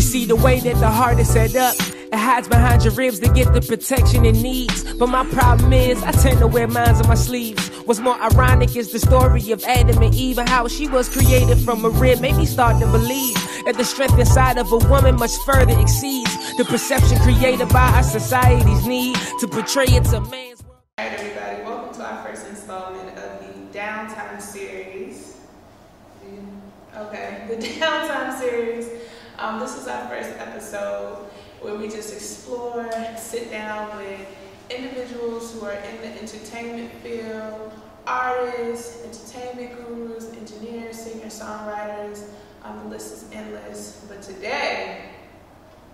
You see the way that the heart is set up. It hides behind your ribs to get the protection it needs. But my problem is, I tend to wear mines on my sleeves. What's more ironic is the story of Adam and Eve and how she was created from a rib. Made me start to believe that the strength inside of a woman much further exceeds the perception created by our society's need to portray it to man's world. Alright, everybody, welcome to our first installment of the Downtime series. Okay, the Downtime series. Um, this is our first episode where we just explore, sit down with individuals who are in the entertainment field, artists, entertainment gurus, engineers, singers, songwriters. Um, the list is endless. But today,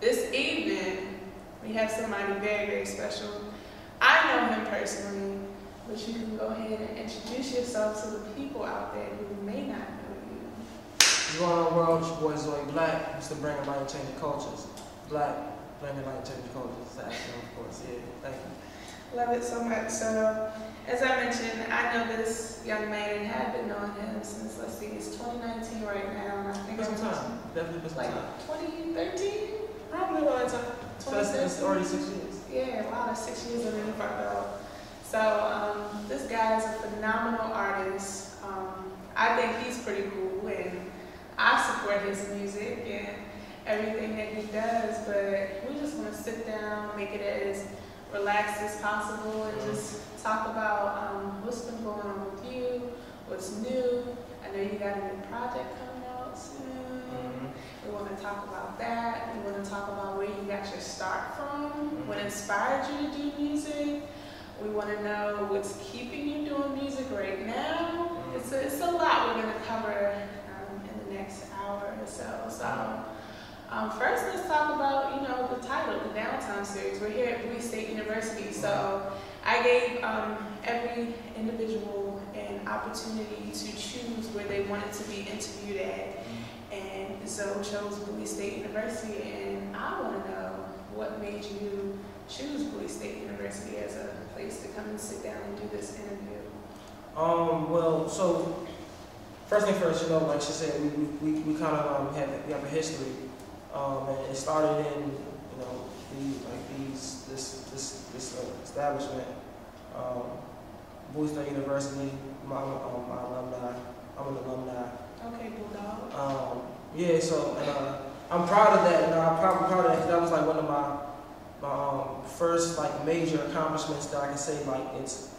this evening, we have somebody very, very special. I know him personally, but you can go ahead and introduce yourself to the people out there who may not going on, world? Your boy Zoyeblacc. Used to bring light and change cultures. Black, bringing light and change cultures. Action, of course. Yeah, thank you. Love it so much. So, as I mentioned, I know this young man and have been knowing him since, let's see, it's 2019 right now. I think Been it some time. Definitely been some like time. 2013? Probably a long time. So that's, that's 2013. already six years. Yeah, wow, that's six years of really fucked up. So, um, this guy is a phenomenal artist. Um, I think he's pretty cool, and I support his music and everything that he does. But we just want to sit down, make it as relaxed as possible, and just talk about um, what's been going on with you, what's new. I know you got a new project coming out soon. Mhm. We want to talk about that. We want to talk about where you got your start from, what inspired you to do music. We want to know what's keeping you doing music right now. It's a, it's a lot we're going to cover or so. Um, first, let's talk about you know the title, the Downtime series. We're here at Bowie State University, so I gave um, every individual an opportunity to choose where they wanted to be interviewed at and Zoe chose Bowie State University, and I want to know what made you choose Bowie State University as a place to come and sit down and do this interview. Um, well, so first thing first, you know, like she said, we, we, we, kind of um, have we have a history, um, and it started in you know the like these this this this uh, establishment, um, State University. My um, my alumni, I'm an alumni. Okay, Bulldog. Um, yeah, so and, uh, I'm proud of that, and I'm proud, proud of that 'cause that was like one of my, my um, first like major accomplishments that I can say like it's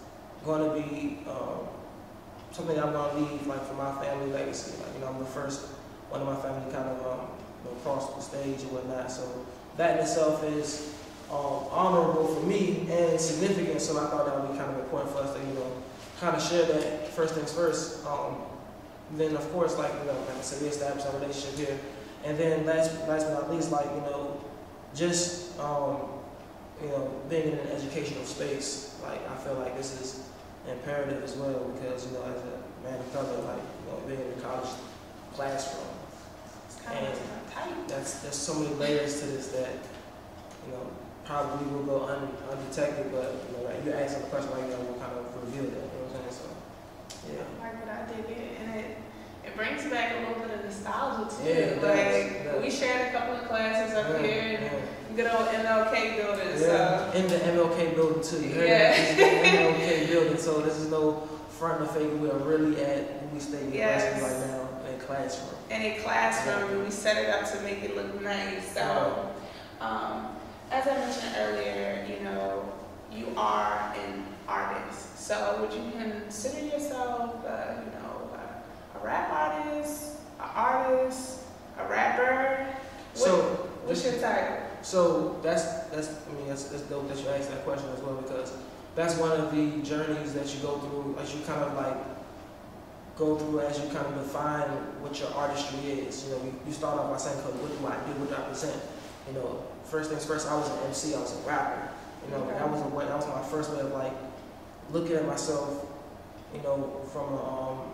going to be um, something I'm to leave like for my family legacy. Like you know, I'm the first one of my family kind of um, you know, cross the stage and whatnot. So that in itself is um, honorable for me and significant. So I thought that would be kind of important for us to you know kind of share that first things first. Um, then of course, like you know, like I said, we established our relationship here, and then last, last but not least, like you know, just um, you know, being in an educational space, like I feel like this is imperative as well because you know, as a man of color, like you know, being in a college classroom, It's kind of tight. that's there's so many layers to this that you know probably will go un, undetected, but you know, like you ask a question like that, will kind of reveal that. You know what I'm saying? So, yeah. Like what I dig it, and it it brings back a little bit of nostalgia too. Yeah, it does, like it does. we shared a couple of classes up Yeah, here, yeah. In good old MLK building. Yeah, So in the MLK building too. Yeah. that? This is the MLK building, so this is no front or fake. We are really at Bowie State University Yes. right now in classroom. in a classroom, and we set it up to make it look nice. So, um, as I mentioned earlier, you know, you are an artist. So, would you consider yourself, uh, you know, a, a rap artist, an artist, a rapper? What- So, what's your title? So that's that's I mean that's, that's dope that you asked that question as well because that's one of the journeys that you go through as you kind of like go through as you kind of define what your artistry is. You know, you, you start off by saying, "Cause what do I do? What do I present?" You know, first things first, I was an MC, I was a rapper. You know, that was a that was my first way of like looking at myself. You know, from a, um,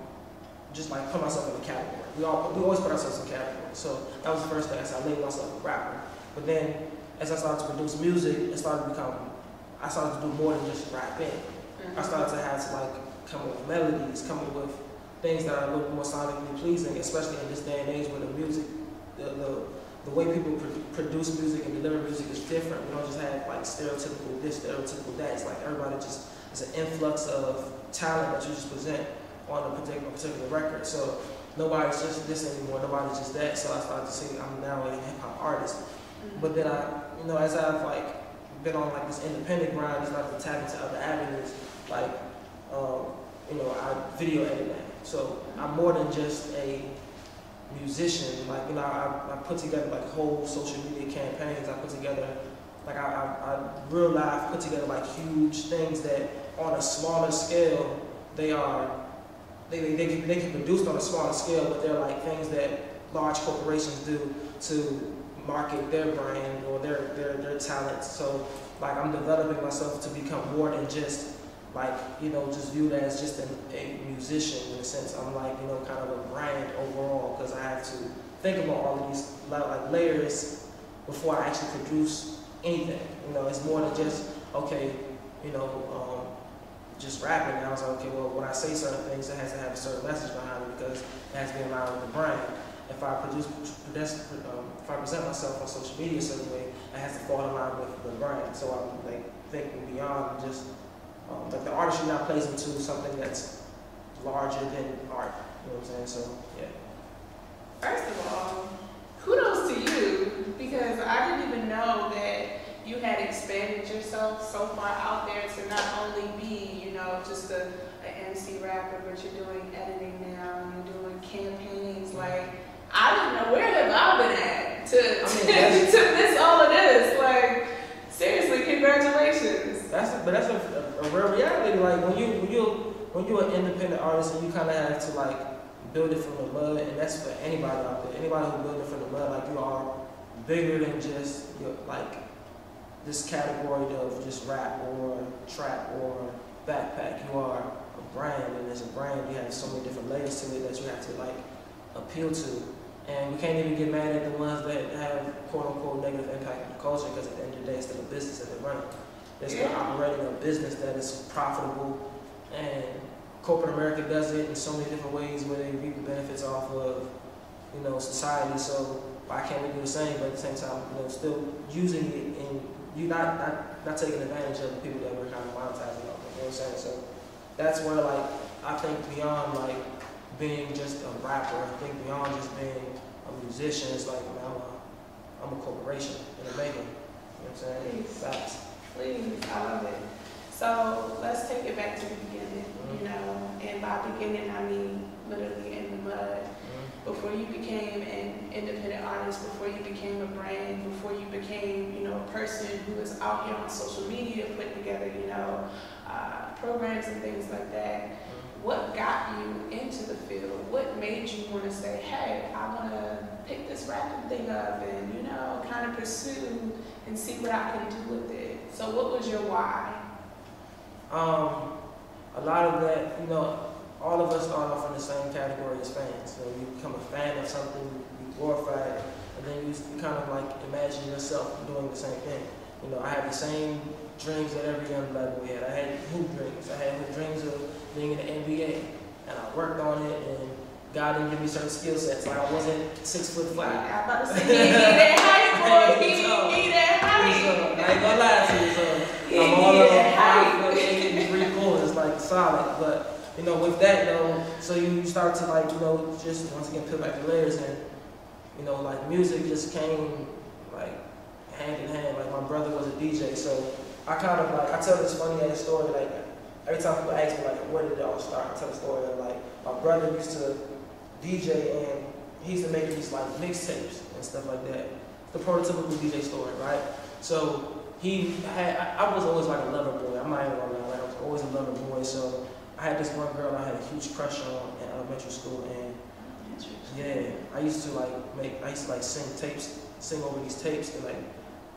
just like put myself in a category. We all we always put ourselves in categories. So that was the first thing. Said I labeled myself a rapper. But then as I started to produce music, it started to become I started to do more than just rapping. I mm-hmm. started to have to like come up with melodies, come up with things that are a little more sonically pleasing, especially in this day and age where the music, the, the, the way people pro- produce music and deliver music is different. We don't just have like stereotypical this, stereotypical that. It's like everybody just it's an influx of talent that you just present on a particular particular record. So nobody's just this anymore. Nobody's just that. So I started to see I'm now a hip hop artist. But then I, you know, as I've like been on like this independent grind, I started to tap into other avenues, like, um, you know, I video edit. So I'm more than just a musician. Like, you know, I, I put together like whole social media campaigns. I put together, like, I, I, I real life put together like huge things that on a smaller scale, they are, they, they, they, can, they can produce on a smaller scale, but they're like things that large corporations do to market their brand or their, their, their talent. So like I'm developing myself to become more than just like, you know, just viewed as just a, a musician in a sense. I'm like, you know, kind of a brand overall because I have to think about all of these like layers before I actually produce anything. You know, it's more than just, okay, you know, um, just rapping. And I was like, okay, well, when I say certain things, it has to have a certain message behind it because it has to be line with the brand if I produce, produce um, if I present myself on social media a certain way, it has to fall in line with the brand. So I'm like thinking beyond just um, like the artistry now plays into something that's larger than art. You know what I'm saying? So yeah. First of all, kudos to you because I didn't even know that you had expanded yourself so far out there to not only be, you know, just a, a MC rapper, but you're doing editing now, and you're doing campaigns. Like, I didn't know where have I been at to, mean, to, miss all of this. Like, seriously, congratulations. That's a, but that's a, a, a, real reality. Like when you when you when you're an independent artist and you kind of have to like build it from the mud, and that's for anybody out there. Anybody who build it from the mud, like you are bigger than just your, like this category of just rap or trap or backpack. You are a brand, and as a brand, you have so many different layers to it that you have to like appeal to. And we can't even get mad at the ones that have quote unquote negative impact on the culture because at the end of the day, it's still a business that they're running. They're still yeah. operating a business that is profitable. And corporate America does it in so many different ways where they reap the benefits off of, you know, society. So why can't we do the same? But at the same time, you know, still using it and you not, not not taking advantage of the people that we're kind of monetizing off of. You know what I'm saying? So that's where like I think beyond like being just a rapper, I think beyond just being a musician, it's like, man, I'm a, I'm a corporation in the making. You know what I'm saying? Please. Facts. Please, I love it. So let's take it back to the beginning, mm-hmm. you know, and by beginning I mean literally in the mud. Mm-hmm. Before you became an independent artist, before you became a brand, before you became, you know, a person who is out here on social media putting together, you know, uh, programs and things like that what got you into the field? What made you want to say, hey, I want to pick this rapping thing up and, you know, kind of pursue and see what I can do with it? So what was your why? Um, a lot of that, you know, all of us start off in the same category as fans. So you become a fan of something, you glorify it, and then you, kind of like imagine yourself doing the same thing. You know, I had the same dreams that every young black boy had. I had hoop dreams. I had the dreams of being in the NBA, and I worked on it, and God didn't give me certain skill sets. Like I wasn't six foot five. I'm about to say, he need that height, boy. He need that height. I ain't gonna lie to you. So I'm all of five foot eight three quarters, like solid. But you know, with that though, so you start to like, you know, just once again peel back the layers, and you know, like music just came like hand in hand. Like my brother was a DJ, so I kind of like I tell this funny ass story like every time people ask me like, where did it all start? I tell the story of like my brother used to DJ and he used to make these like mixtapes and stuff like that. The prototypical DJ story, right? So he had, I, I was always like a lover boy. I'm not even gonna lie, like I was always a lover boy. So I had this one girl I had a huge crush on in elementary school, and yeah, I used to like make, I used to like sing tapes, sing over these tapes, and like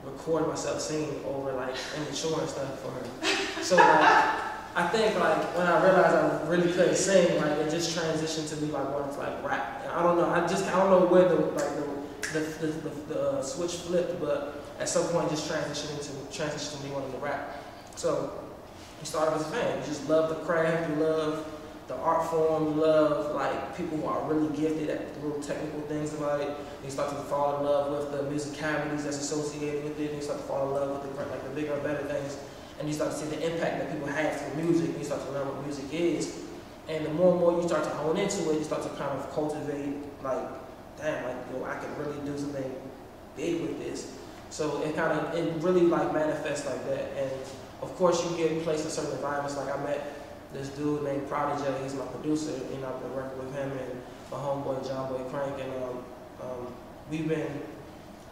record myself singing over like Immature and stuff for her. So like. I think like when I realized I really couldn't sing, like it just transitioned to me like wanting to like rap. And I don't know. I just I don't know where the like the the, the, the, the uh, switch flipped, but at some point just transitioned into transitioned to me wanting to rap. So you started as a fan. You just love the craft. You love the art form. You love like people who are really gifted at the little technical things about it. You start to fall in love with the musicalities that's associated with it, and you start to fall in love with the like the bigger better things, and you start to see the impact that people have through music, and you start to learn what music is. And the more and more you start to hone into it, you start to kind of cultivate like, damn, like yo, I can really do something big with this. So it kind of it really like manifests like that. And of course you get placed in certain environments. Like I met this dude named Prodigy, he's my producer, and I've been working with him and my homeboy John Boy Crank, and um, um, we've been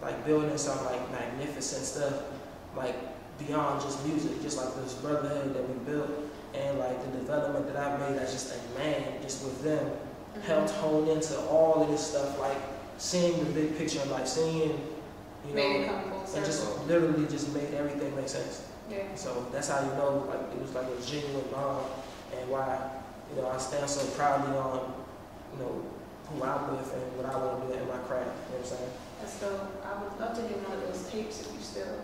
like building some like magnificent stuff, like beyond just music, just like this brotherhood that we built, and like the development that I've made as just a man, just with them, mm-hmm. helped hone into all of this stuff, like seeing the big picture, like seeing, you know, and just literally just made everything make sense. Yeah. So that's how you know, like it was like a genuine bond, and why, you know, I stand so proudly on you know, who I'm with and what I want to do in my craft. You know what I'm saying? That's dope. I would love to get one of those tapes if you still.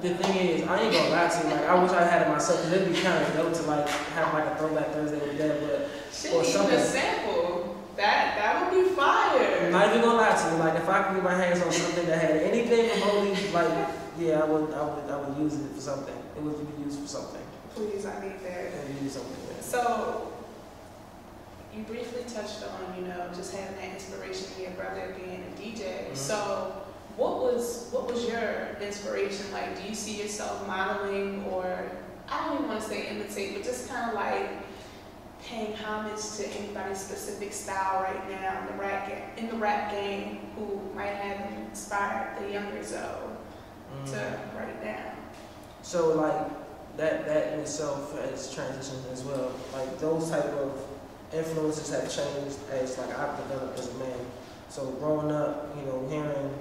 The thing is, I ain't gonna lie to you. Like, I wish I had it myself. Cause it'd be kind of dope to like have like a throwback Thursday with that, but Shit, or something. a sample. That that would be fire. I'm not even gonna lie to you. Like, if I could get my hands on something that had anything remotely, like, yeah, I would, I would, I would use it for something. It would be used for something. Please, I need that. I need something. So you briefly touched on, you know, just having that inspiration in your brother being a DJ. Mm-hmm. So what was what was your inspiration like? Do you see yourself modeling or I don't even want to say imitate, but just kind of like paying homage to anybody's specific style right now in the rap game, in the rap game who might have inspired the younger Zoe mm-hmm. to write down. So like that that in itself has transitioned as well. Like those type of influences have changed as like I've developed as a man. So growing up, you know, hearing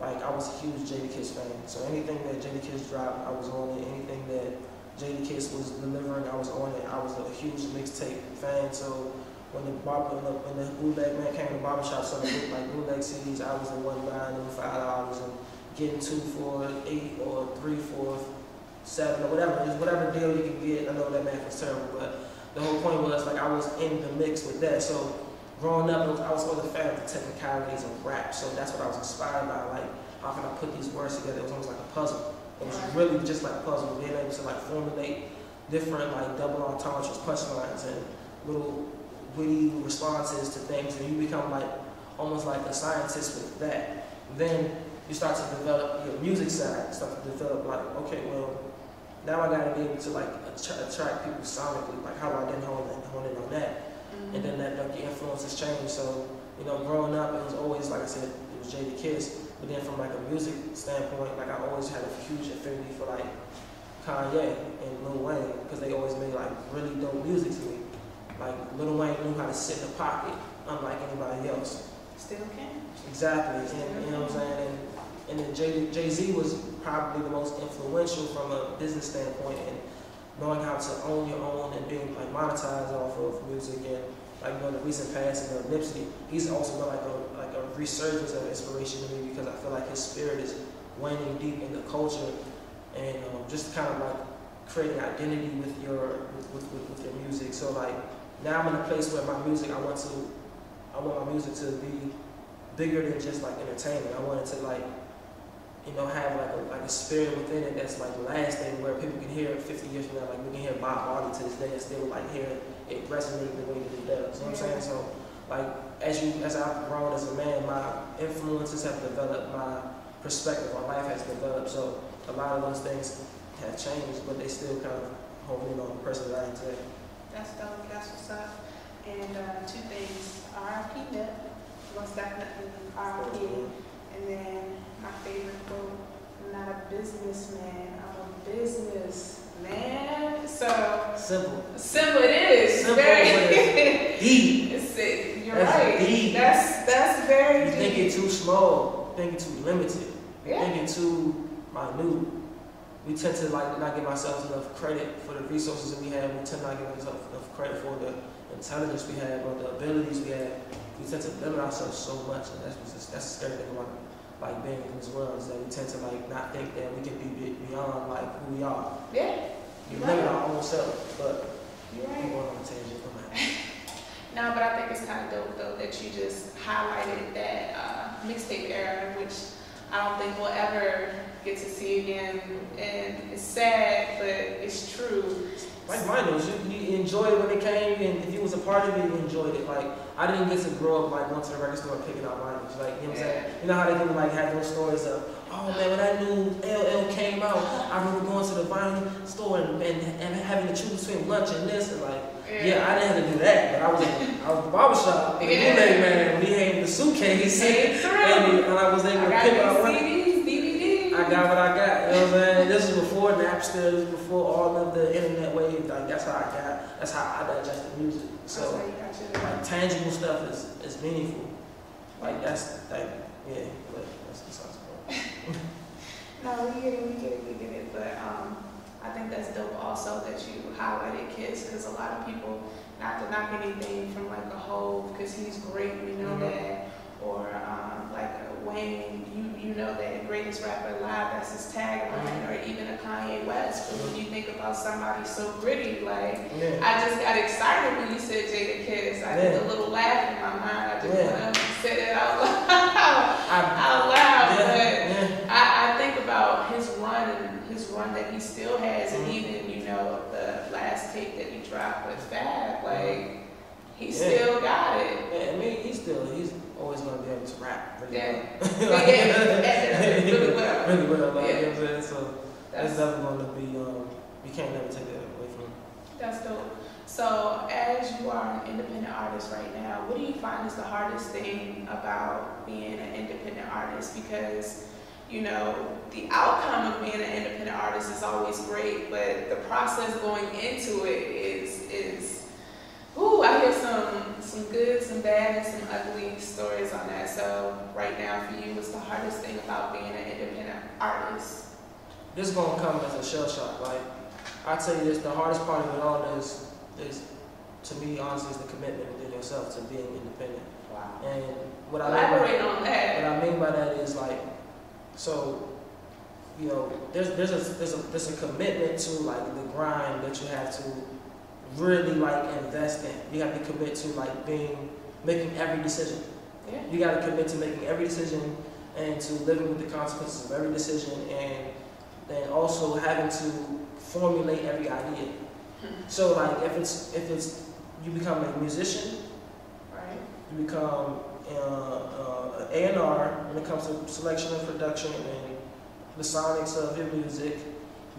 like I was a huge Jadakiss fan. So anything that Jadakiss dropped, I was on it. Anything that Jadakiss was delivering, I was on it. I was a huge mixtape fan. So when the barber, when the, bootleg man came to the barbershop selling like bootleg CDs, I was the one buying them five dollars and getting two for eight or three for seven or whatever. Just whatever deal you can get. I know that math is terrible, but the whole point was like I was in the mix with that. So growing up, was, I was always a fan of the technicalities of rap. So that's what I was inspired by. Like how can I put these words together? It was almost like a puzzle. It was really just like a puzzle, being able to like formulate different like double entendres, punchlines, and little witty responses to things, and you become like almost like a scientist with that. Then you start to develop your music side. Start to develop like, okay, well, now I gotta be able to like attract people sonically. Like how do I hone in, hone in on that? And then that like, the influences change. So you know, growing up, it was always like I said, it was Jadakiss. But then from like a music standpoint, like I always had a huge affinity for like Kanye and Lil Wayne because they always made like really dope music to me. Like Lil Wayne knew how to sit in the pocket, unlike anybody else. Still can. Exactly, and you know what I'm saying. And, and then Jay Z was probably the most influential from a business standpoint and knowing how to own your own and being like monetized off of music and like you know the recent passing of Nipsey, he's also got like a like a resurgence of inspiration to me because I feel like his spirit is waning deep in the culture and um, just kind of like creating identity with your with, with, with, your music. So like now I'm in a place where my music I want to I want my music to be bigger than just like entertainment. I want it to like you know, have like a, like a spirit within it that's like lasting where people can hear it 50 years from now, like we can hear Bob Marley to this day and still like hear it resonate the way that it does. You know what I'm saying? So like as you as I've grown as a man, my influences have developed, my perspective on life has developed. So a lot of those things have changed, but they still kind of hold me on the person that I am today. That's dope. That's what's up. And uh, two things: R.I.P. Nip, most definitely R.I.P. And then my favorite quote, I'm not a businessman, I'm a businessman. So simple. Simple it is. Simple very deep. You're that's right. Deep. That's that's very You're deep. thinking too small, thinking too limited, yeah. thinking too minute. We tend to like not give ourselves enough credit for the resources that we have. We tend not give ourselves enough credit for the intelligence we have or the abilities we have. We tend to limit ourselves so much, and that's that's the scary thing about it like being in this world is that we tend to like not think that we can be beyond like who we are. Yeah. We limit our own self, but you're right. going on a tangent. no, but I think it's kind of dope though that you just highlighted that uh, mixtape era, which I don't think we'll ever get to see again. And it's sad, but it's true. Like was, you, you enjoyed it when it came, and if you was a part of it, you enjoyed it. Like I didn't get to grow up like going to the record store and picking out vinyls. Like you know what I'm saying? You know how they do like have those stories of, oh man, when that new LL came out, I remember going to the vinyl store and, and, and having to choose between lunch and this, and like yeah, I didn't have to do that, but I was I was the barbershop, and Yeah. the bootleg man he had the suitcase, and, and I was able to pick out got what I got. You know what I'm saying? This is before Napster, this was before all of the internet wave. Like that's how I got. That's how I digested music. So like tangible stuff is is meaningful. Like that's like yeah. But that's besides the point. No, we get it, we get it, we get it. But um, I think that's dope also that you highlighted Kiss because a lot of people, not to knock anything from like a Hove because he's great, we know Mhm. that, or um, like a Wayne, you you know that greatest rapper alive, that's his tagline, or even a Kanye West. But when you think about somebody so gritty, like Yeah. I just got excited when you said Jadakiss. I did a little laugh in my mind. I just Yeah. want to say it out loud, I, out loud. But yeah, yeah. I, I think about his run and his run that he still has, and Mhm. even you know the last tape that he dropped with Fab, like he Yeah. still got it. Yeah, I mean, he's still he's always gonna be able to rap. Really Yeah. well. But yeah, and really well. really well. Like, Yeah. You know what I'm saying? So that's That's, definitely gonna be. Um, you can't never take that away from him. that's dope. So as you are an independent artist right now, what do you find is the hardest thing about being an independent artist? Because you know, the outcome of being an independent artist is always great, but the process going into it is is ooh, I hear some some good, some bad, and some ugly stories on that. So right now for you, what's the hardest thing about being an independent artist? this gonna come as a shell shock. Like I tell you this, the hardest part of it all is is to me honestly is the commitment within yourself to being independent. Wow. And what I mean by, Elaborate on what. I mean by that is like so you know there's there's a there's a there's a commitment to like the grind that you have to really like invest in. You got to commit to like being making every decision. Yeah. You got to commit to making every decision and to living with the consequences of every decision and then also having to formulate every idea. So like if it's if it's you become a musician, Right. you become uh, uh, an A&R when it comes to selection and production and the sonics of your music.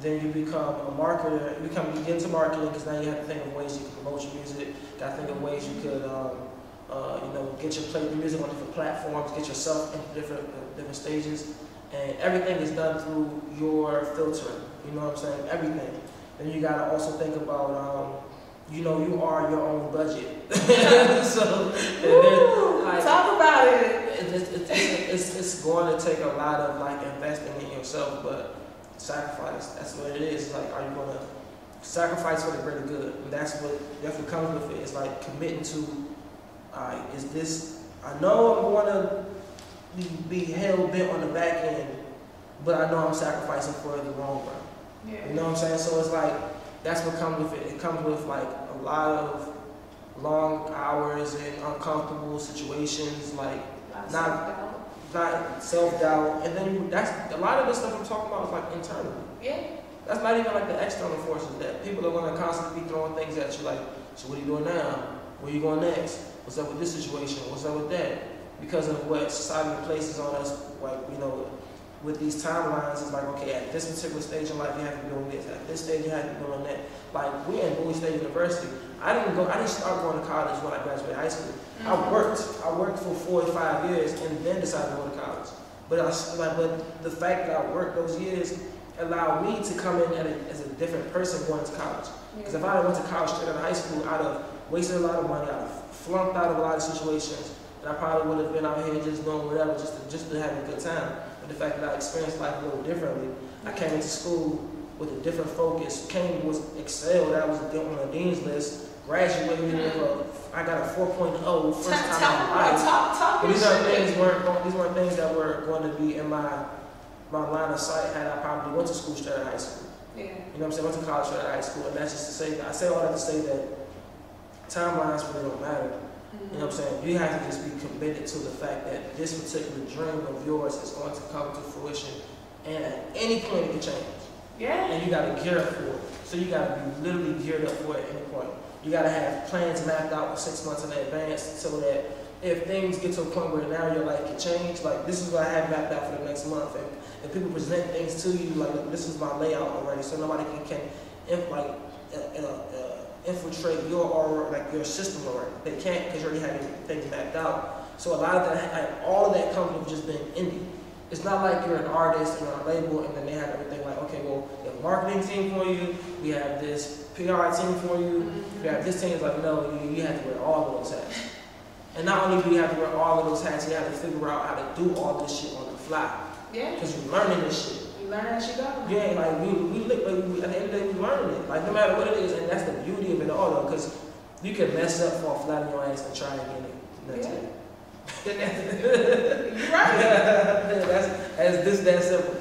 Then you become a marketer. You become you get into marketing because now you have to think of ways you can promote your music. Got to think of ways you could, um, uh, you know, get your play your music on different platforms, get yourself into different uh, different stages, and everything is done through your filtering. You know what I'm saying? Everything. Then you got to also think about, um, you know, you are your own budget. so then, like, talk about it. it, it, it, it's, it's going to take a lot of like investing in yourself, but sacrifice. That's what it is. It's like, are you going to sacrifice for the greater good? And that's what that's what comes with it. It's like committing to, uh, is this? I know I'm going to be, be hell bent on the back end, but I know I'm sacrificing for the long run. Yeah. You know what I'm saying? So it's like that's what comes with it. It comes with like a lot of long hours and uncomfortable situations, like Lots Not-. Not self doubt, and then you, that's a lot of the stuff I'm talking about is like internal. Yeah. That's not even like the external forces that people are going to constantly be throwing things at you like, so what are you doing now? Where are you going next? What's up with this situation? What's up with that? Because of what society places on us, like you know, with these timelines, it's like okay, at this particular stage in life you have to be doing this. At this stage you have to be doing that. Like we're in Bowie State University. I didn't go. I didn't start going to college when I graduated high school. I Mhm. worked. I worked for four or five years and then decided to go to college. But I, like, but the fact that I worked those years allowed me to come in at a, as a different person going to college. Because if I had went to college straight out of high school, I'd have wasted a lot of money. I'd have flunked out of a lot of situations, and I probably would have been out here just doing whatever, just to, just to have a good time. But the fact that I experienced life a little differently, I came into school with a different focus. Came was excelled. I was on the dean's list. Graduated with a, I got a 4.0 first time talk, in my life. talk, talk But these are things weren't these weren't things that were going to be in my my line of sight had I probably went to school straight out of high school. Yeah. You know what I'm saying? Went to college straight out of high school, and that's just to say that I say all that to say that timelines really don't matter. You know what I'm saying? You have to just be committed to the fact that this particular dream of yours is going to come to fruition, and at any point it can change. Yeah. And you gotta gear up for it. So you gotta be literally geared up for it at any point. You gotta have plans mapped out for six months in advance so that if things get to a point where now your life can change, like this is what I have mapped out for the next month. And if people present things to you, like this is my layout already, so nobody can, can inf- like uh, uh, uh, infiltrate your aura, like your system already. They can't because you already have your things mapped out. So a lot of that, like, all of that comes with just being indie. It's not like you're an artist and on a label and then they have everything like, okay, well, we have a marketing team for you, we have this PR team for you, we have this team. It's like, no, you, you have to wear all of those hats. And not only do you have to wear all of those hats, you have to figure out how to do all this shit on the fly. Yeah. Because you're learning this shit. Learn as you go. Ain't like, we, we look, like, we, at the end of the day, we learning it. Like, no matter what it is, and that's the beauty of it all, though, because you can mess up, fall flat on your ass, and try again Yeah. day. You're right. that's, that's this, that simple.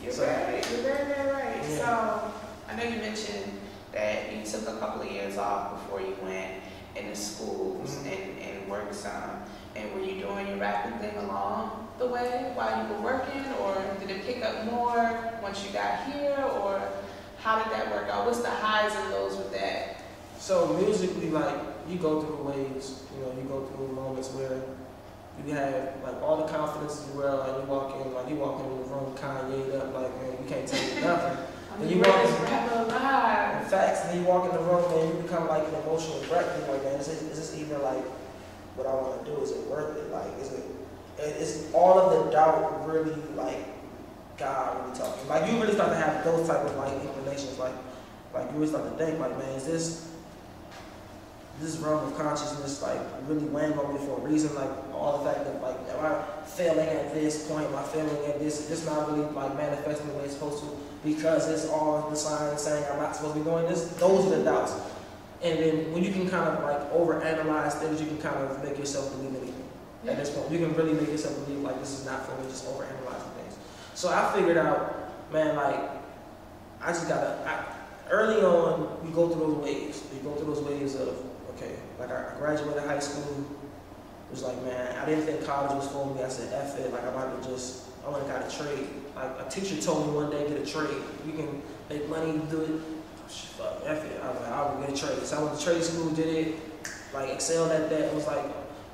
You're So- very, you're very, very right. Yeah. So I know you mentioned that you took a couple of years off before you went into schools Mhm. and, and worked some. And were you doing your rapping thing along the way while you were working, or did it pick up more once you got here, or how did that work out? What's the highs and lows with that? So musically, like you go through waves. You know, you go through moments where you have like all the confidence in the world, and you walk in, like you walk in the room, Kanye up, like man, you can't take nothing. And you walk- alive. Facts, and then you walk in the room and you become like an emotional wreck. You're like, man, is this, is this even like what I want to do? Is it worth it? Like, is it? it- Is all of the doubt really like God really talking? Like, you really start to have those type of like inclinations. Like, like you really start to think, like, man, is this this realm of consciousness like really weighing on me for a reason? Like, all the fact that like, am I failing at this point? Am I failing at this? Is this not really like manifesting the way it's supposed to? because it's all the signs saying I'm not supposed to be doing this. Those are the doubts. And then when you can kind of like overanalyze things, you can kind of make yourself believe anything. At this point, you can really make yourself believe like this is not for me, just overanalyzing things. So I figured out, man, like I just gotta. I, early on, you go through those waves. You go through those waves of okay, like I graduated high school. It was like, man, I didn't think college was for me. I said, F it, like I'm about to just, I went and got a trade. Like a teacher told me one day, get a trade. You can make money, do it. Fuck, F it. I was like, I'll get a trade. So I went to trade school, did it, like excelled at that. It was like,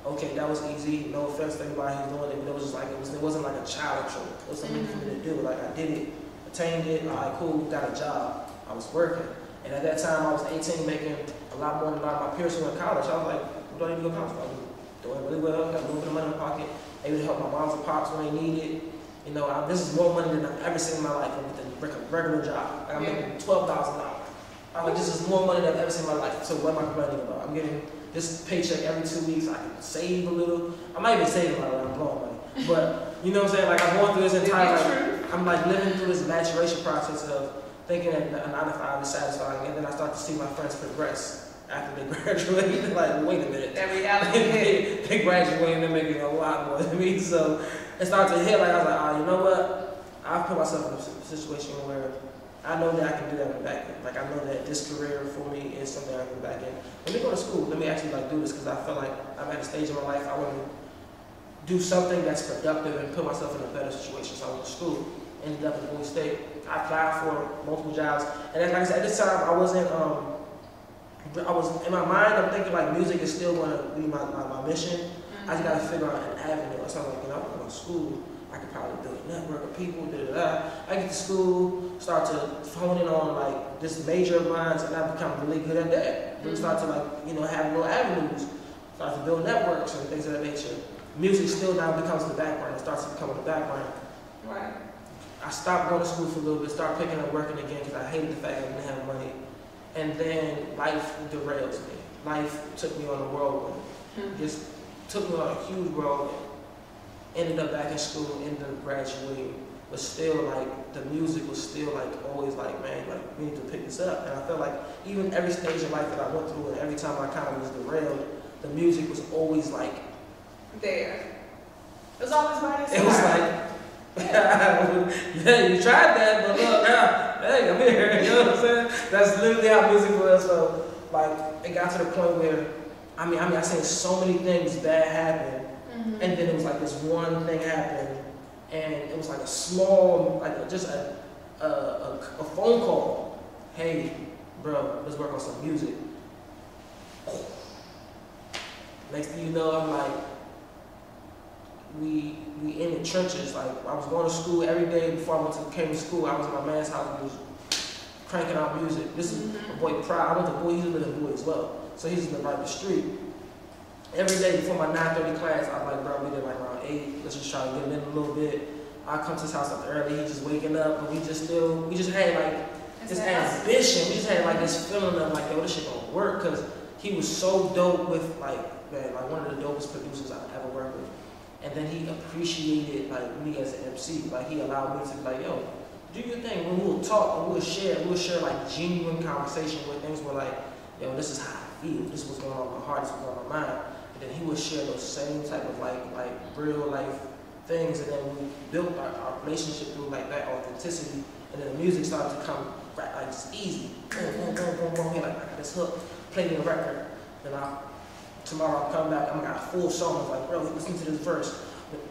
okay, that was easy. No offense to anybody who's doing it, but it was just like, it, was, it wasn't like a child trade. It was something for me to mm-hmm. do. Like I did it, attained it, all right, cool, got a job. I was working. And at that time, I was 18, making a lot more than a lot of my peers who were in college. I was like, I need to go to college for? I'm doing really well, got a little bit of money in my pocket, able to help my moms and pops when they need it. You know, I, this is more money than I've ever seen in my life with a regular job. Like, I'm Yeah. making twelve thousand dollars. I'm like, this is more money than I've ever seen in my life. So what am I complaining about? I'm getting this paycheck every two weeks. I can save a little. I'm not even saving a lot. I'm blowing money. But you know what I'm saying? Like I'm going through this entire. Like, True. I'm like living through this maturation process of thinking that a nine to five is satisfying, and then I start to see my friends progress after they graduate. like, wait a minute. That reality hit. they graduate and they're making a lot more than me. So it started to hit like I was like, oh, you know what? I've put myself in a situation where I know that I can do that in the back end. Like I know that this career for me is something I can do back end. Let me go to school. Let me actually like do this because I feel like I'm at a stage in my life I want to do something that's productive and put myself in a better situation. So I went to school. Ended up at Bowie State. I applied for multiple jobs, and like I said, at this time I wasn't. Um, I was in my mind. I'm thinking like music is still going to be my, my, my mission. I just got to figure out an avenue. So I'm like, you know, I'm going to school. I could probably a network of people. Da, da, da. I get to school, start to hone in on like this major of mine, and I become really good at that. Then mm-hmm. start to like, you know, have little avenues. Start to build networks and things of that nature. Music still now becomes the background. It starts to become the background. Right. I stopped going to school for a little bit, started picking up working again because I hated the fact I didn't have money. And then life derails me. Life took me on a whirlwind. Mm-hmm. Just took me on a huge whirlwind. Ended up back in school, ended up graduating. But still, like, the music was still, like, always like, man, like, we need to pick this up. And I felt like even every stage of life that I went through and every time I kind of was derailed, the music was always like, There. It was always by it was like, yeah, you tried that, but look now, hey, I'm here. You know what I'm saying? That's literally how music was. So, like, it got to the point where I mean, I mean, I seen so many things bad happen, Mhm. and then it was like this one thing happened, and it was like a small, like a- just a, a, a, a phone call. Hey, bro, let's work on some music. Next thing you know, I'm like, we we in the trenches. Like I was going to school every day before I went to came to school. I was in my man's house. Was cranking out music. This is Mhm. my boy Pride. I went to boy. He lived in Bowie as well. So he's living right up the street. Every day before my 9:30 class, I'm like, bro, we did like around eight. Let's just try to get him in a little bit. I come to his house up early. He just waking up, and we just still we just had like this ambition. We just had like this feeling of like, yo, this shit gonna work because he was so dope with like, man, like one of the dopest producers I've ever worked with. And then he appreciated like me as an MC. Like he allowed me to be like, yo, do your thing. When we'll talk and we'll share, we'll share like genuine conversation where things were like, yo, this is how I feel. This is what's going on in my heart. This is what's going on in my mind. And he would share those same type of like like real life things. And then we built our, our relationship through like that authenticity. And then the music started to come right, like just easy. Boom, boom, boom, boom, boom. He like, I got this hook, play me a record. Then I, tomorrow I'll come back, I'm gonna got a full song. I was like, bro, listen to this verse.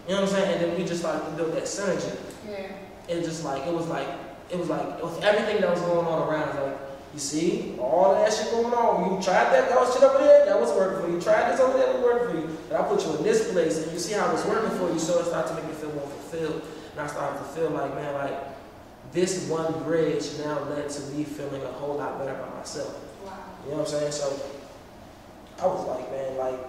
You know what I'm saying? And then we just started to build that synergy. Yeah. It just like, it was like, it was like, with everything that was going on around, like, you see, all that shit going on. You tried that, that was shit over there, that was working for you. You tried this over there, that was working for you. And I put you in this place, and you see how it was working for you, so it started to make me feel more fulfilled. And I started to feel like, man, like, this one bridge now led to me feeling a whole lot better about myself. Wow. You know what I'm saying? So I was like, man, like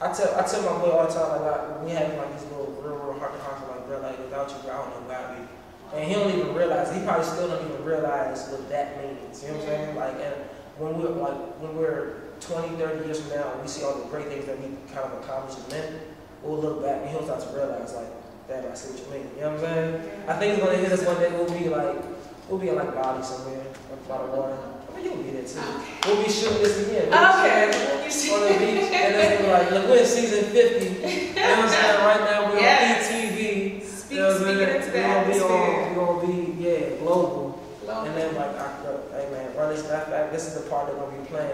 I tell I tell my boy all the time, like, like we having like these little real, real heart to heart, like, bro, like without you, bro, I don't know where I'd be. And he don't even realize, he probably still don't even realize what that means. You know what I'm saying? Like, and when we're, like, when we're 20, 30 years from now, we see all the great things that we kind of accomplished and then we'll look back and he'll start to realize, like, that I see what you mean. You know what I'm saying? I think it's going to hit us one day. We'll be like, we'll be in like Bali somewhere, like by the water. I you'll be there too. We'll be shooting this again. We'll okay. On the beach. And then we'll be like, look, we're in season 50. You know what I'm saying? Right now, we're yes. on 18 we'll, we all, we'll be, yeah, global. global. And then, like, I, look, hey, man, run this back, back. This is the part they're going to be playing.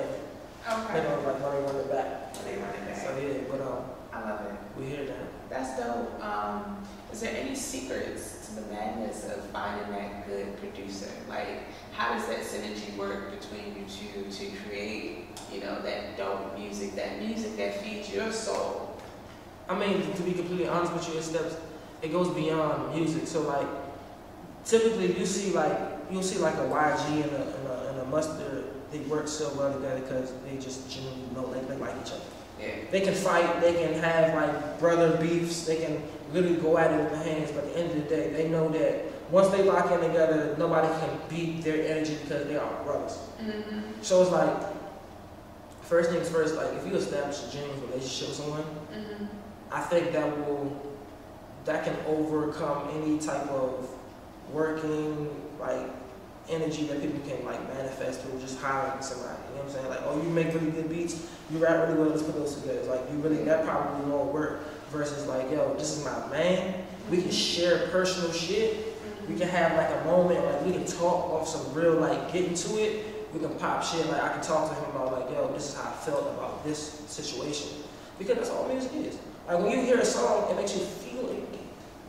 Okay. They like, run it, back. They run it back. So, yeah, but, um, I love it. We hear that. That's dope. Um, is there any secrets to the madness of finding that good producer? Like, how does that synergy work between you two to create, you know, that dope music, that music that feeds your soul? I mean, to be completely honest with you, it steps it goes beyond music. So like, typically you see like, you'll see like a YG and a, and a, and a Mustard, they work so well together because they just genuinely know, like, they like each other. Yeah. They can fight, they can have like brother beefs, they can literally go at it with the hands, but at the end of the day, they know that once they lock in together, nobody can beat their energy because they are brothers. Mm-hmm. So it's like, first things first, like if you establish a genuine relationship with someone, Mm-hmm. I think that will that can overcome any type of working like energy that people can like manifest through just hiring somebody. You know what I'm saying? Like, oh, you make really good beats, you rap really well, let's put those together. Like you really that probably won't work. Versus like, yo, this is my man. We can share personal shit. We can have like a moment, like we can talk off some real like get into it. We can pop shit. Like I can talk to him about like, yo, this is how I felt about this situation. Because that's all music is. Like when you hear a song, it makes you feel.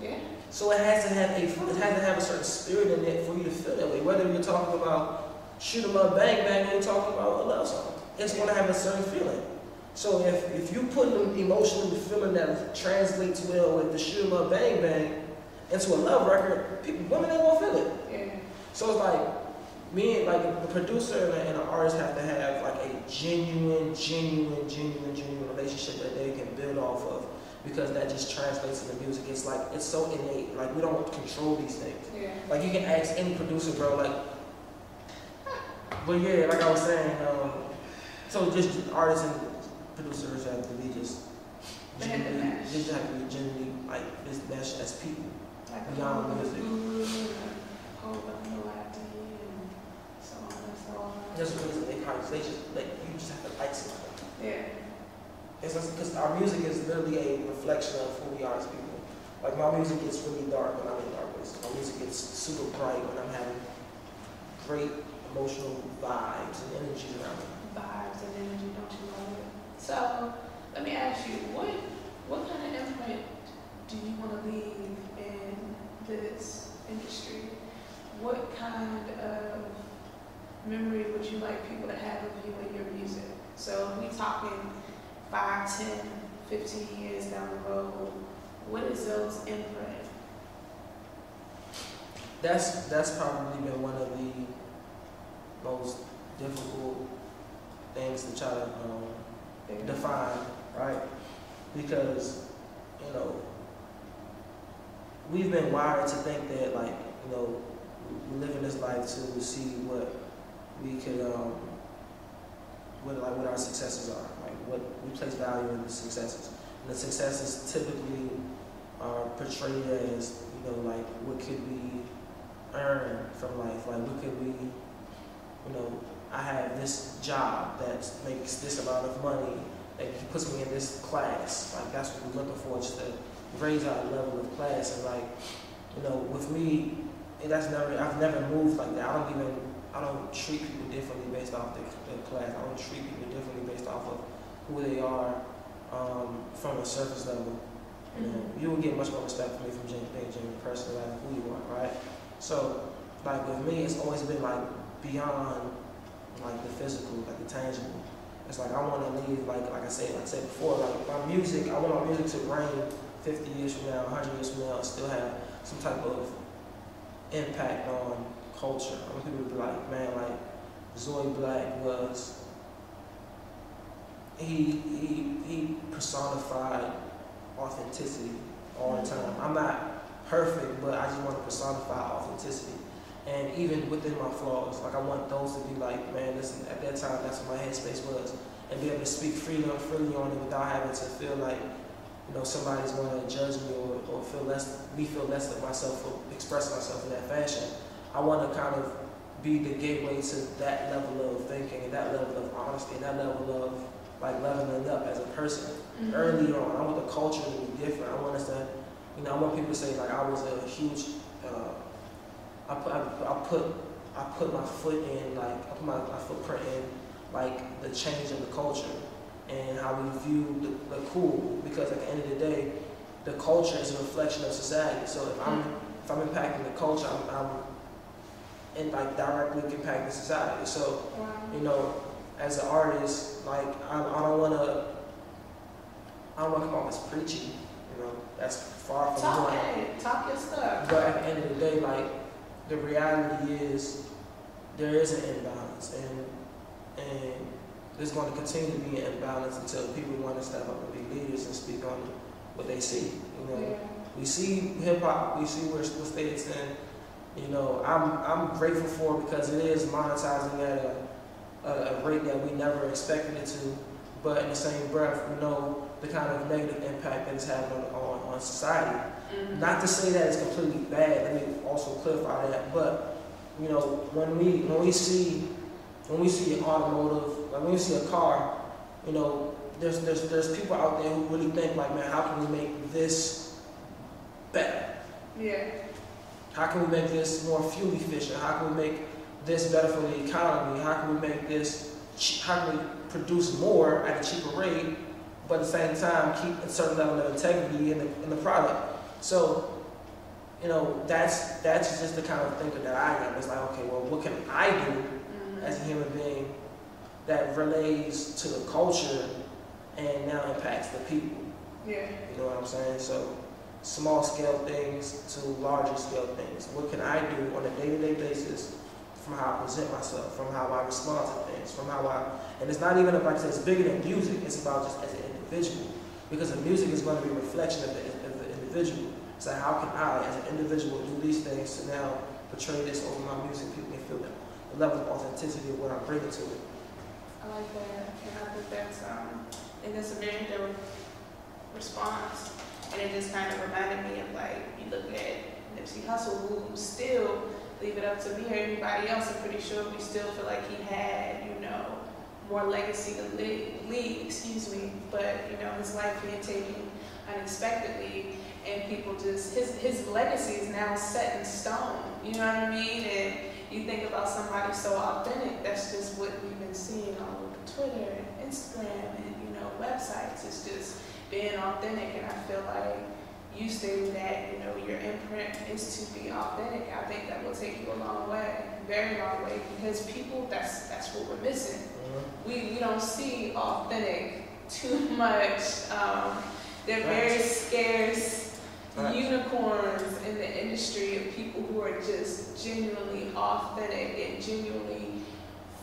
Yeah. So it has to have a it has to have a certain spirit in it for you to feel that way. Whether you're talking about shoot 'em up, bang bang, or you're talking about a love song, it's gonna have a certain feeling. So if if you put them emotionally feeling that translates well with the shoot 'em up, bang bang into a love record, people women ain't gonna feel it. Yeah. So it's like me, like the producer and, and the artist have to have like a genuine, genuine, genuine, genuine relationship that they can build off of because that just translates into music. It's like it's so innate. Like we don't control these things. Yeah. Like you can ask any producer, bro. Like, but yeah, like I was saying, um, so just artists and producers have to be just They have to genuinely, just have to be genuinely like this mesh as people. Like Beyond music. mood, a whole bunch of and so on and so on. That's the reason they they like you just have to like somebody. Yeah. Because our music is literally a reflection of who we are as people. Like my music gets really dark when I'm in darkness. My music gets super bright when I'm having great emotional vibes and energy around me. Vibes and energy, don't you love it? So let me ask you, what what kind of imprint do you want to leave in this industry? What kind of memory would you like people to have of you and your music? So we talking 5, 10, 15 years down the road, what is those imprint? That's that's probably been one of the most difficult things to try to um, define, right? Because you know we've been wired to think that like you know in this life to see what we could um, what like what our successes are, what we place value in the successes. And the successes typically are portrayed as you know like what could we earn from life, like what could we you know I have this job that makes this amount of money that puts me in this class. Like that's what we're looking for, just to raise our level of class. And like, you know, with me, that's never I've never moved like that. I don't even I don't treat people differently based off the, the class. I don't treat people differently based off of who they are um, from a surface level. You know, Mhm. you will get much more respect from me from being being genuine person like who you are, right? So, like with me, it's always been like beyond like the physical, like the tangible. It's like I want to leave, like like I said, like I said before, like my music. I want my music to reign 50 years from now, 100 years from now, and still have some type of impact on culture. I want people to be like, man, like Zoyeblacc was. He he he personified authenticity all the time. I'm not perfect, but I just want to personify authenticity. And even within my flaws, like I want those to be like, man, listen, at that time, that's what my headspace was. And be able to speak freely, freely on it without having to feel like, you know, somebody's going to judge me or, or feel less, me feel less of myself for expressing myself in that fashion. I want to kind of be the gateway to that level of thinking and that level of honesty and that level of like leveling up as a person Mhm. early on. I want the culture to be different. I want us to, you know, I want people to say like I was a huge. Uh, I put I, I put I put my foot in like I put my, my footprint in like the change of the culture and how we view the, the cool because at the end of the day, the culture is a reflection of society. So if I'm if I'm impacting the culture, I'm, I'm in like directly impacting society. So Wow. you know, as an artist, like I, I don't want to, I don't want to come off as preachy. You know, that's far from Talk doing. it. Talk your stuff. But at the end of the day, like the reality is, there is an imbalance, and and there's going to continue to be an imbalance until people want to step up and be leaders and speak on what they see. You know, Yeah. we see hip hop, we see where what state it's in. You know, I'm I'm grateful for it because it is monetizing at a, a, rate that we never expected it to. But in the same breath, we know the kind of negative impact that it's having on, on, on society. Mhm. Not to say that it's completely bad. Let me also clarify that. But you know, when we when we see when we see an automotive, like when we see a car, you know, there's there's there's people out there who really think like, man, how can we make this better? Yeah. How can we make this more fuel efficient? How can we make this better for the economy? How can we make this? How can we produce more at a cheaper rate, but at the same time keep a certain level of integrity in the in the product? So, you know, that's that's just the kind of thinker that I am. It's like, okay, well, what can I do Mhm. as a human being that relates to the culture and now impacts the people? Yeah. You know what I'm saying? So small scale things to larger scale things. What can I do on a day to day basis from how I present myself, from how I respond to things, from how I, and it's not even about, it's bigger than music, it's about just as an individual. Because the music is going to be a reflection of the, of the individual. So how can I, as an individual, do these things to now portray this over my music, people can feel the, the level of authenticity of what I'm bringing to it. I like that. And I think that's um and that's a very good response. And it just kind of reminded me of like you look at Nipsey Hussle who still leave it up to me or anybody else, I'm pretty sure we still feel like he had, you know, more legacy to leave, excuse me. But, you know, his life being taken unexpectedly and people just his his legacy is now set in stone. You know what I mean? And you think about somebody so authentic, that's just what we've been seeing all over Twitter and Instagram and, you know, websites. It's just being authentic, and I feel like you stated that, you know, your imprint is to be authentic. I think that will take you a long way, very long way, because people, that's that's what we're missing. Mhm. We we don't see authentic too much. Um, they're very scarce Right. unicorns in the industry of people who are just genuinely authentic and genuinely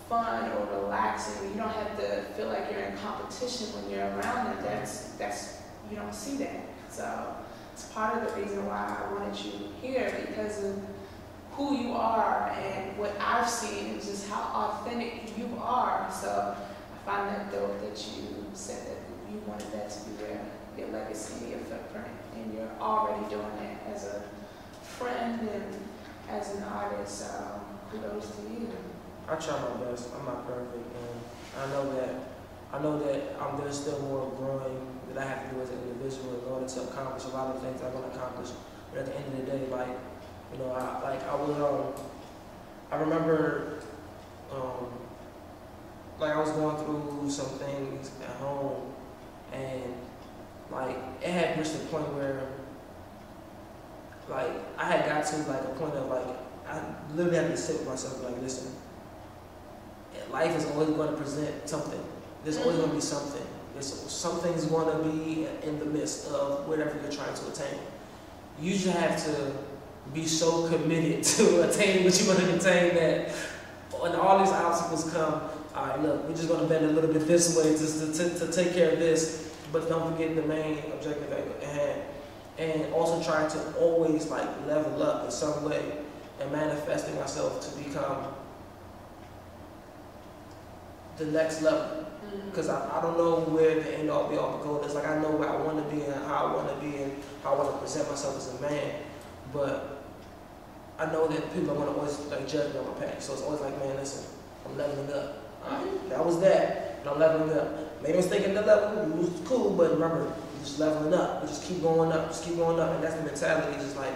fun or relaxing. You don't have to feel like you're in competition when you're around them. That's that's you don't see that. So it's part of the reason why I wanted you here because of who you are and what I've seen is just how authentic you are. So I find that dope that you said that you wanted that to be your your legacy, your footprint, and you're already doing it as a friend and as an artist. So kudos to you. I try my best. I'm not perfect, and I know that I know that um, there's still more growing that I have to do as an individual in order to accomplish a lot of things I want to accomplish. But at the end of the day, like you know, I like I was um I remember um like I was going through some things at home, and like it had reached a point where like I had got to like a point of like I literally had to sit with myself like listen life is always going to present something. There's always going to be something. There's something's going to be in the midst of whatever you're trying to attain. You just have to be so committed to attaining what you want to attain that when all these obstacles come, all right, look, we're just going to bend a little bit this way just to, to, to take care of this, but don't forget the main objective at hand. And also try to always like level up in some way and manifesting myself to become the next level because I, I don't know where the end all be all the goal is. Like I know where I want to be and how I want to be and how I want to present myself as a man, but I know that people are going to always like judge me on my past. So it's always like, man, listen, I'm leveling up. Alright, that was that, and I'm leveling up. Made a mistake in the level, it was cool, but remember, just leveling up. We just keep going up, just keep going up, and that's the mentality. Just like,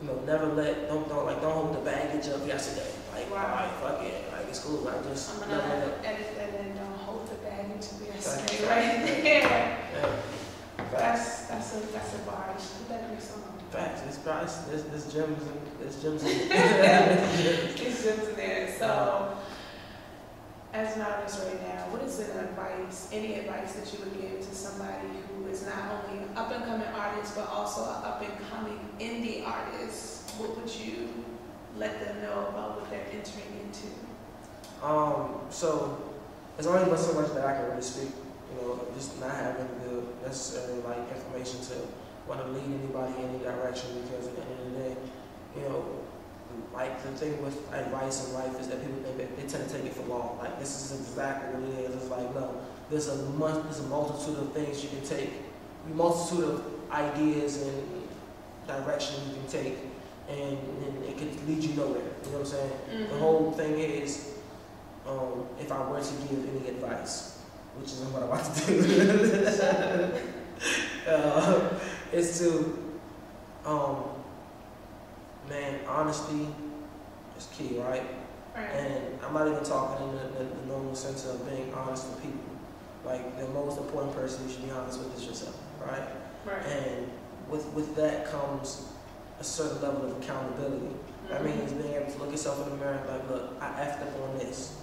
you know, never let, don't, don't like, don't hold the baggage of yesterday. Like, Wow. fuck it, like it's cool. Like just I'm leveling gonna up. edit that in. Don't hold the baggage to be a Fact, snake fact, right there. Yeah. That's that's a that's a bar. You should put that in your song. Facts. It's price. There's, there's gems and there's gems in it. It's just there. So, as an artist right now, what is an advice, any advice that you would give to somebody who is not only an up and coming artist but also an up and coming indie artist? What would you let them know about what they're entering into? um, so there's only but so much that I can really speak. You know, just not having the necessary like information to want to lead anybody in any direction because at the end of the day, you know, like the thing with advice in life is that people think that they tend to take it for long. Like this is exactly what it is. It's like no, there's a mu- there's a multitude of things you can take, a multitude of ideas and directions you can take, and, and it could lead you nowhere. You know what I'm saying? Mm-hmm. The whole thing is, um, if I were to give any advice, which is what I'm about to do, uh, is to, um, man, honesty is key, right? right. And I'm not even talking in the, the, the normal sense of being honest with people. Like the most important person you should be honest with is yourself, right? right. And with with that comes a certain level of accountability. That means being able to look yourself in the mirror and like, look, I effed up on this.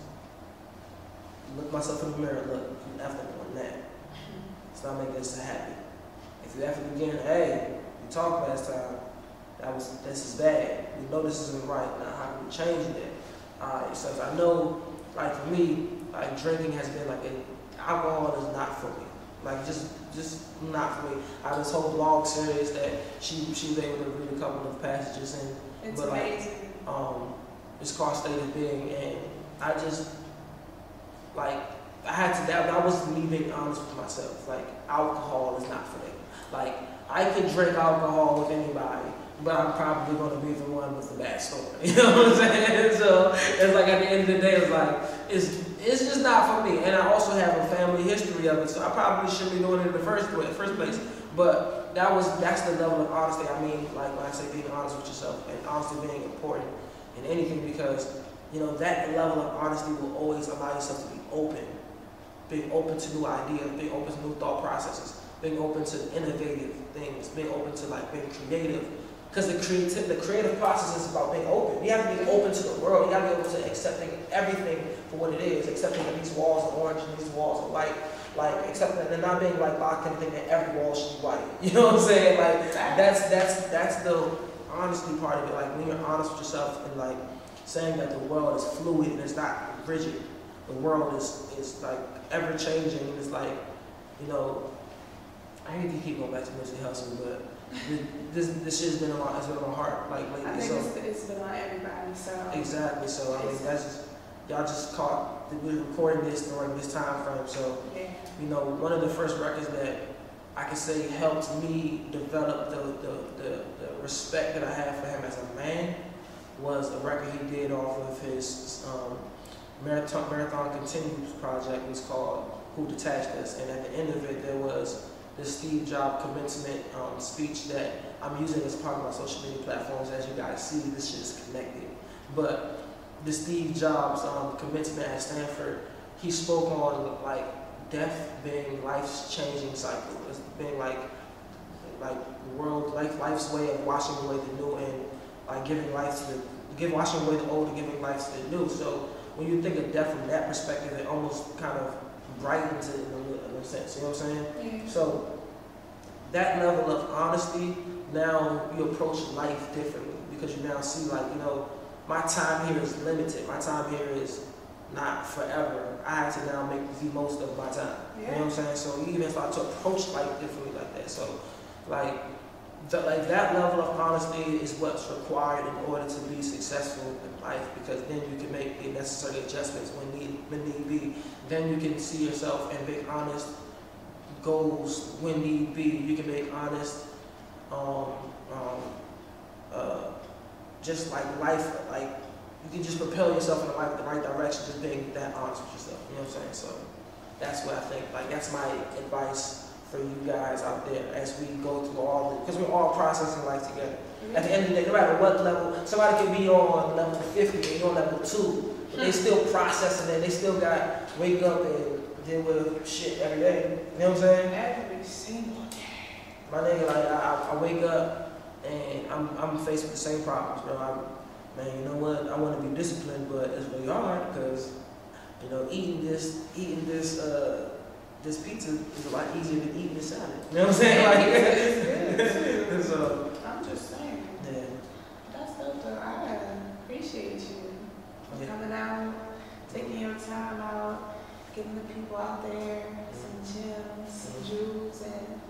Look myself in the mirror, look, effed up on that. It's not making us happy. If you up again, hey, you talked last time, that was this is bad. We know this isn't right. Now how can we change that? Alright, so if I know, like for me, like drinking has been like a, alcohol is not for me. Like just just not for me. I have this whole blog series that she she was able to read a couple of passages in It's but, like, amazing. um, it's called State of Being, and I just like I had to. That, was me being honest with myself. Like alcohol is not for me. Like I could drink alcohol with anybody, but I'm probably going to be the one with the bad story. You know what I'm saying? So it's like at the end of the day, it's like it's it's just not for me. And I also have a family history of it, so I probably shouldn't be doing it in the first way, first place. But that was that's the level of honesty. I mean, like when I say being honest with yourself and honesty being important in anything because you know that level of honesty will always allow yourself to be open being open to new ideas, being open to new thought processes, being open to innovative things, being open to like being creative. Because the creative, the creative process is about being open. You have to be open to the world. You got to be open to accepting everything for what it is, accepting that these walls are orange and these walls are white. Like accepting that they're not being like locked in thinking that every wall should be white. You know what I'm saying? Like that's that's that's the honesty part of it. Like when you're honest with yourself and like saying that the world is fluid and it's not rigid. The world is is like ever changing and it's like, you know, I hate to keep going back to Nipsey Hussle, but this this shit's been on my it's been on my heart like lately. I think so it's, it's been on everybody, so. exactly. So I mean that's just y'all just caught we're recording this during this time frame. So Yeah. you know one of the first records that I can say helped me develop the the, the, the respect that I have for him as a man was a record he did off of his um, Marathon Marathon Continues project. Was called Who Detached Us, and at the end of it there was this Steve Jobs commencement um, speech that I'm using as part of my social media platforms. As you guys see, this shit is connected. But the Steve Jobs um, commencement at Stanford, he spoke on like death being life's changing cycle, as being like like the world, like life's way of washing away the new and like giving life to the give washing away the old and giving life to the new. So when you think of death from that perspective, it almost kind of brightens it in a, in a sense. You know what I'm saying? Yeah. So that level of honesty, now you approach life differently because you now see like, you know, my time here is limited. My time here is not forever. I have to now make the most of my time. You know what I'm saying? So you even start to approach life differently like that. So like the, like that level of honesty is what's required in order to be successful in life because then you can make the necessary adjustments when need when need be. Then you can see yourself and make honest goals when need be. You can make honest, um, um, uh, just like life, like you can just propel yourself in the right, the right direction, just being that honest with yourself. You know what I'm saying? So that's what I think. Like that's my advice for you guys out there as we go through all the, because we're all processing life together. At the end of the day, no matter what level, somebody can be on level 50 and you're on level two, but they still processing it. They still got wake up and deal with shit every day. You know what I'm saying? Every single day. My nigga, like I, I wake up and I'm I'm faced with the same problems, bro. I'm, man, you know what? I want to be disciplined, but it's really hard because you know eating this eating this uh this pizza is a lot easier than eating this salad. You know what I'm saying? Like, so I'm just saying. yeah, That's dope though. I appreciate you for Yeah. coming out, taking your time out, giving the people out there some gems, some jewels, and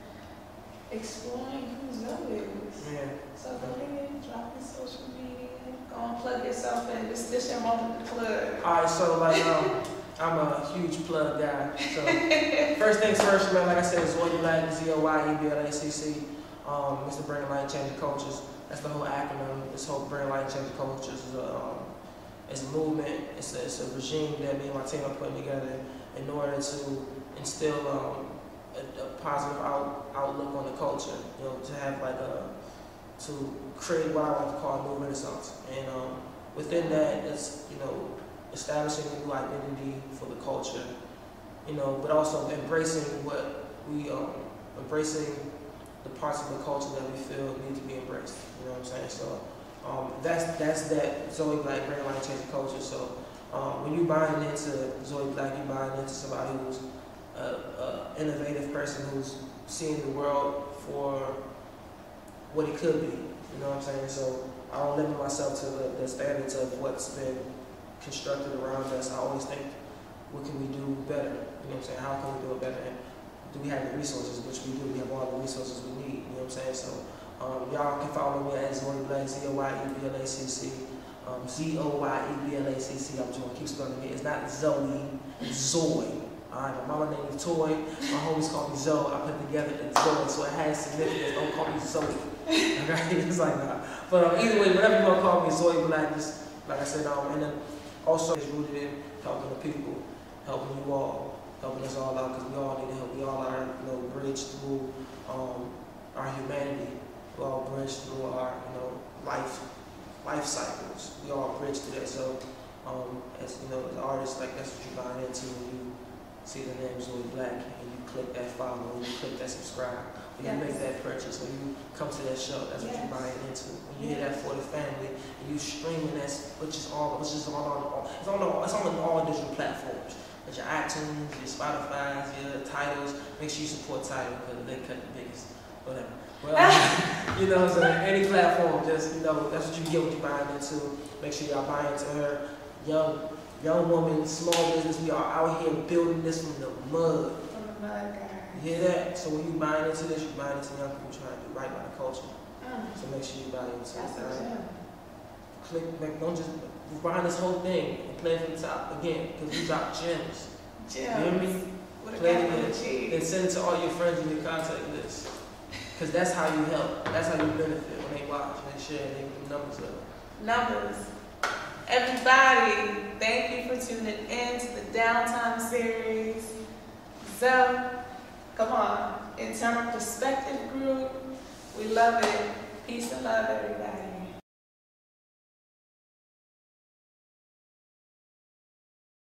exploring who's Zoe is. yeah. So go ahead, drop your social media, go and plug yourself in. This this your moment to plug. All right, so like um, I'm a huge plug guy. So first things first, man. Like I said, Zoyeblacc, Z O Y E B L A C C. Um, Mr. Bring Light Change Cultures. That's the whole acronym. This whole Bring Light Change Cultures is a um, it's a movement. It's a, it's a regime that me and my team are putting together in order to instill um, a, a positive out, outlook on the culture. You know, to have like a to create what I like to call a new renaissance. And um, within that, it's you know establishing a new identity for the culture, you know, but also embracing what we um, embracing the parts of the culture that we feel need to be embraced. You know what I'm saying? So um, that's that's that Zoyeblacc brand line change culture. So um, when you buying into Zoyeblacc, you buying into somebody who's a, a innovative person who's seeing the world for what it could be. You know what I'm saying? So I don't limit myself to the, the standards of what's been constructed around us. I always think, what can we do better? You know what I'm saying? How can we do it better? And do we have the resources? Which we do. We have all the resources we need. You know what I'm saying? So um, y'all can follow me at Zoyeblacc, Z O Y E B L A C C. Um, Z O Y E B L A C C. I'm just gonna keep spelling it. It's not Zoe, it's Zoe. Alright, my mama name is Toy. My homies call me Zoe. I put together the Zoe, so it has significance. Don't call me Zoe. Okay, it's like that. But um, either way, whatever you want to call me, Zoyeblacc, just like I said, um, and then also it's rooted in helping the people, helping you all, helping us all out, because we all need help. We all are, you know, bridge through um, our humanity. We all bridge through our, you know, life, life cycles. We all bridge through that. So, um, as you know, as artists, like that's what you're buying into when you see the name Zoe Black, and you click that follow, and you click that subscribe, when you Yes. make that purchase, when you come to that show, that's what you're buying into. When you hear that for the family, and you streaming that's which is all which is all on all it's on all it's on all digital platforms. But your iTunes, your Spotify's, your Tidals, make sure you support Tidal because they cut the biggest. Whatever. Well, you know, so any platform, just you know, that's what you get what you're buying into. Make sure y'all buy into her. Young young woman, small business, we are out here building this from the mud. From the mud. You hear that? So when you buying into this, you buying into young people trying to do right by the culture. Mm, So make sure you buy into that's it. a alright? Click, make, don't just behind this whole thing and play from the top again, because we drop gems. Gems. You hear me? A Play it. Then send it to all your friends in your contact list. Because that's how you help. That's how you benefit when they watch, and they share, and they the numbers up. Numbers. Everybody, thank you for tuning in to the Downtime series. So, come on, internal perspective group. We love it. Peace and love, everybody.